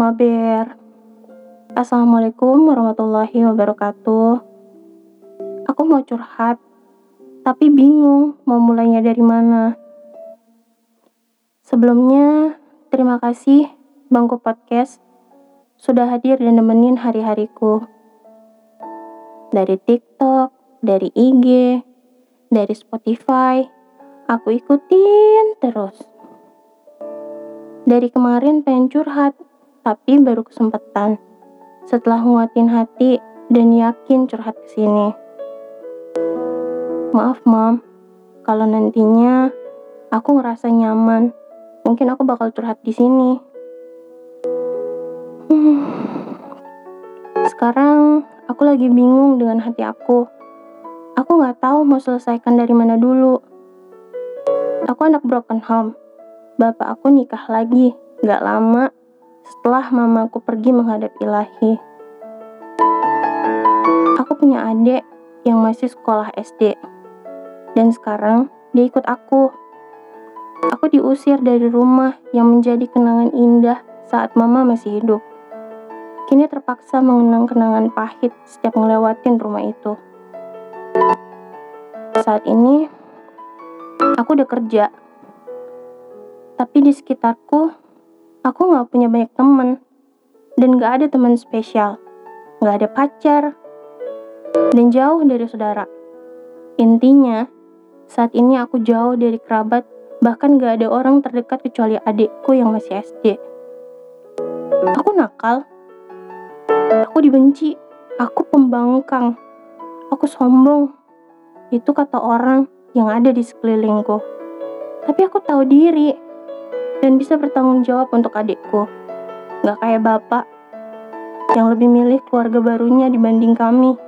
Mama Bear. Assalamualaikum warahmatullahi wabarakatuh. Aku mau curhat, tapi bingung mau mulainya dari mana. Sebelumnya, terima kasih Bangku Podcast sudah hadir dan nemenin hari-hariku. Dari TikTok, dari IG, dari Spotify, aku ikutin terus. Dari kemarin pengen curhat, tapi baru kesempatan. Setelah nguatin hati dan yakin curhat ke sini. Maaf, Mam. Kalau nantinya aku ngerasa nyaman, mungkin aku bakal curhat di sini. Hmm. Sekarang aku lagi bingung dengan hati aku. Aku nggak tahu mau selesaikan dari mana dulu. Aku anak broken home. Bapak aku nikah lagi, nggak lama setelah mamaku pergi menghadap ilahi. Aku punya adik yang masih sekolah SD dan sekarang dia ikut aku. Aku diusir dari rumah yang menjadi kenangan indah saat mama masih hidup. Kini terpaksa mengenang kenangan pahit setiap ngelewatin rumah itu. Saat ini, aku udah kerja. Tapi di sekitarku, aku gak punya banyak temen. Dan gak ada teman spesial. Gak ada pacar. Dan jauh dari saudara. Intinya, saat ini aku jauh dari kerabat, bahkan gak ada orang terdekat kecuali adikku yang masih SD. Aku nakal. Aku dibenci. Aku pembangkang. Aku sombong. Itu kata orang yang ada di sekelilingku. Tapi aku tahu diri dan bisa bertanggung jawab untuk adikku. Gak kayak bapak yang lebih milih keluarga barunya dibanding kami.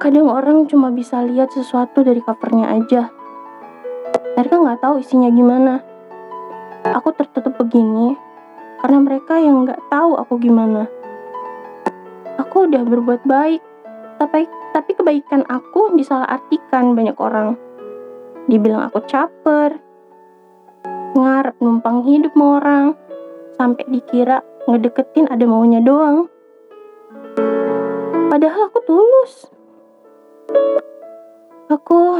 Kadang orang cuma bisa lihat sesuatu dari covernya aja. Mereka nggak tahu isinya gimana. Aku tertutup begini karena mereka yang nggak tahu aku gimana. Aku udah berbuat baik, tapi tapi kebaikan aku disalahartikan banyak orang. Dibilang aku caper, ngarep numpang hidup sama orang, sampai dikira ngedeketin ada maunya doang. Padahal aku tulus. Aku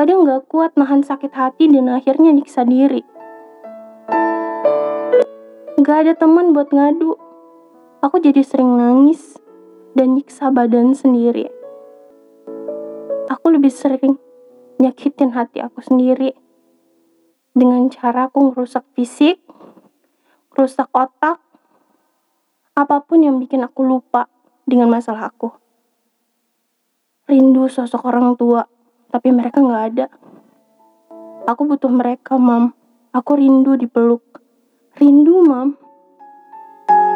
kadang gak kuat nahan sakit hati dan akhirnya nyiksa diri. Gak ada teman buat ngadu. Aku jadi sering nangis dan nyiksa badan sendiri. Aku lebih sering nyakitin hati aku sendiri dengan cara aku ngerusak fisik, rusak otak, apa pun yang bikin aku lupa dengan masalah aku rindu sosok orang tua, tapi mereka nggak ada. Aku butuh mereka, Mam. Aku rindu dipeluk. Rindu, Mam.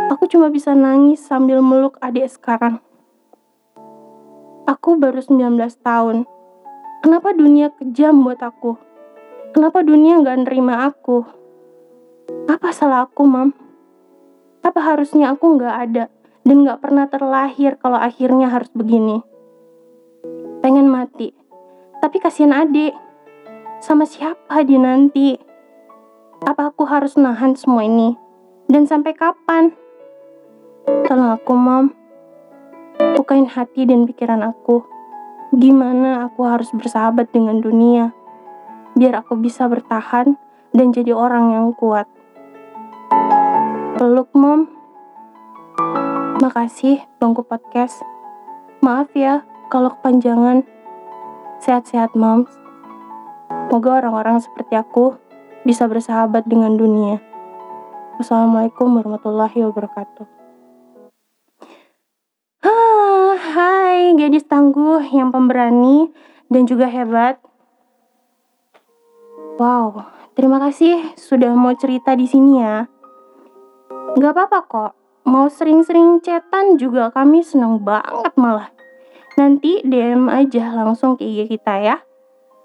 Aku cuma bisa nangis sambil meluk adik sekarang. Aku baru 19 tahun. Kenapa dunia kejam buat aku? Kenapa dunia nggak nerima aku? Apa salah aku, Mam? Apa harusnya aku nggak ada dan nggak pernah terlahir kalau akhirnya harus begini? pengen mati. Tapi kasihan adik. Sama siapa dia nanti? Apa aku harus nahan semua ini? Dan sampai kapan? Tolong aku, Mom. Bukain hati dan pikiran aku. Gimana aku harus bersahabat dengan dunia? Biar aku bisa bertahan dan jadi orang yang kuat. Peluk, Mom. Makasih, Bangku Podcast. Maaf ya, kalau kepanjangan, sehat-sehat moms. Semoga orang-orang seperti aku bisa bersahabat dengan dunia. Wassalamualaikum warahmatullahi wabarakatuh. Ah, hai gadis tangguh yang pemberani dan juga hebat. Wow, terima kasih sudah mau cerita di sini ya. Gak apa-apa kok, mau sering-sering chatan juga kami senang banget malah. Nanti DM aja langsung ke IG kita ya.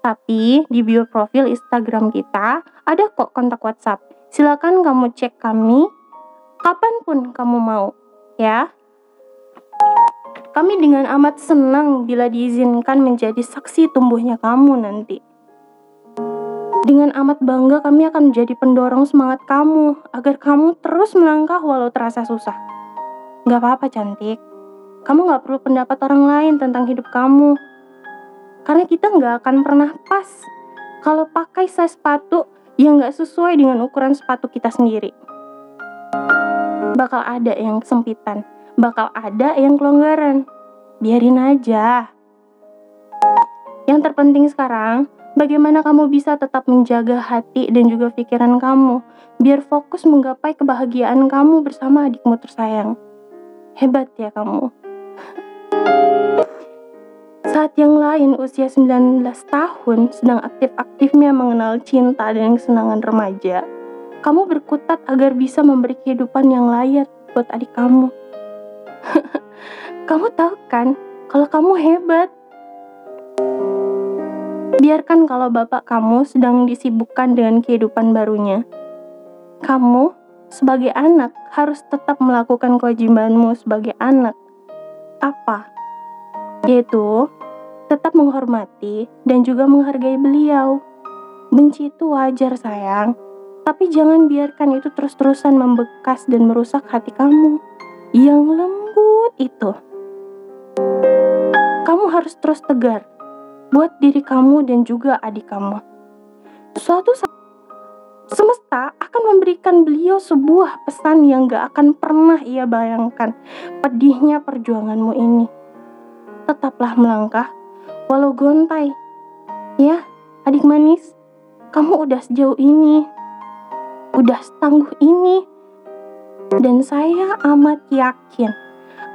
Tapi di bio profil Instagram kita ada kok kontak WhatsApp. Silakan kamu cek kami kapan pun kamu mau ya. Kami dengan amat senang bila diizinkan menjadi saksi tumbuhnya kamu nanti. Dengan amat bangga kami akan menjadi pendorong semangat kamu agar kamu terus melangkah walau terasa susah. Gak apa-apa cantik, kamu gak perlu pendapat orang lain tentang hidup kamu. Karena kita gak akan pernah pas kalau pakai size sepatu yang gak sesuai dengan ukuran sepatu kita sendiri. Bakal ada yang kesempitan, bakal ada yang kelonggaran. Biarin aja. Yang terpenting sekarang, Bagaimana kamu bisa tetap menjaga hati dan juga pikiran kamu, biar fokus menggapai kebahagiaan kamu bersama adikmu tersayang. Hebat ya kamu. Saat yang lain usia 19 tahun sedang aktif-aktifnya mengenal cinta dan kesenangan remaja, kamu berkutat agar bisa memberi kehidupan yang layak buat adik kamu. kamu tahu kan, kalau kamu hebat, Biarkan kalau bapak kamu sedang disibukkan dengan kehidupan barunya. Kamu, sebagai anak, harus tetap melakukan kewajibanmu sebagai anak. Apa? Yaitu, tetap menghormati dan juga menghargai beliau. Benci itu wajar sayang, tapi jangan biarkan itu terus-terusan membekas dan merusak hati kamu yang lembut itu. Kamu harus terus tegar buat diri kamu dan juga adik kamu. Suatu saat semesta akan memberikan beliau sebuah pesan yang gak akan pernah ia bayangkan. Pedihnya perjuanganmu ini. Tetaplah melangkah, walau gontai. Ya, adik manis, kamu udah sejauh ini. Udah setangguh ini. Dan saya amat yakin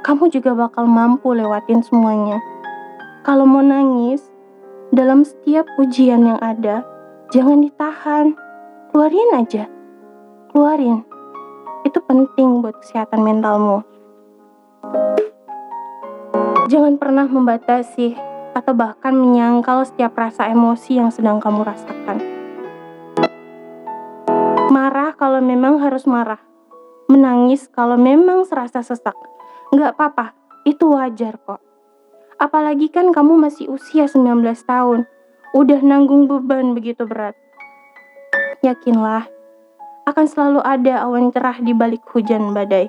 kamu juga bakal mampu lewatin semuanya. Kalau mau nangis, dalam setiap ujian yang ada, jangan ditahan. Keluarin aja. Keluarin. Itu penting buat kesehatan mentalmu. Jangan pernah membatasi atau bahkan menyangkal setiap rasa emosi yang sedang kamu rasakan. Marah kalau memang harus marah. Menangis kalau memang serasa sesak. Nggak apa-apa, itu wajar kok. Apalagi kan kamu masih usia 19 tahun. Udah nanggung beban begitu berat. Yakinlah, akan selalu ada awan cerah di balik hujan badai.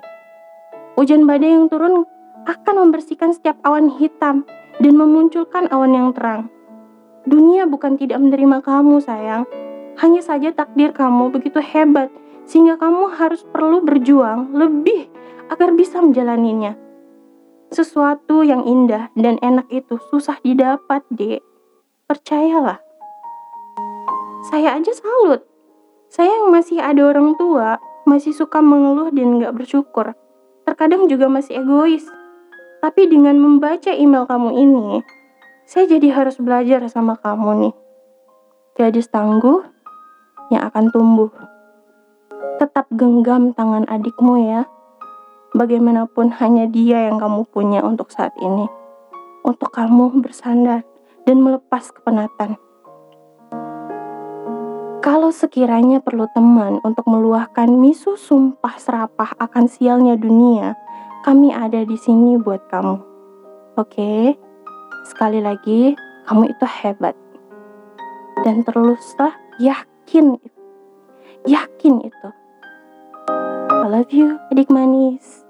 Hujan badai yang turun akan membersihkan setiap awan hitam dan memunculkan awan yang terang. Dunia bukan tidak menerima kamu, sayang. Hanya saja takdir kamu begitu hebat sehingga kamu harus perlu berjuang lebih agar bisa menjalaninya. Sesuatu yang indah dan enak itu susah didapat, dek. Percayalah. Saya aja salut. Saya yang masih ada orang tua, masih suka mengeluh dan gak bersyukur. Terkadang juga masih egois. Tapi dengan membaca email kamu ini, saya jadi harus belajar sama kamu nih. Jadi tangguh yang akan tumbuh. Tetap genggam tangan adikmu ya. Bagaimanapun hanya dia yang kamu punya untuk saat ini. Untuk kamu bersandar dan melepas kepenatan. Kalau sekiranya perlu teman untuk meluahkan misu sumpah serapah akan sialnya dunia, kami ada di sini buat kamu. Oke, sekali lagi, kamu itu hebat. Dan teruslah yakin, yakin itu. Love you, adik manis.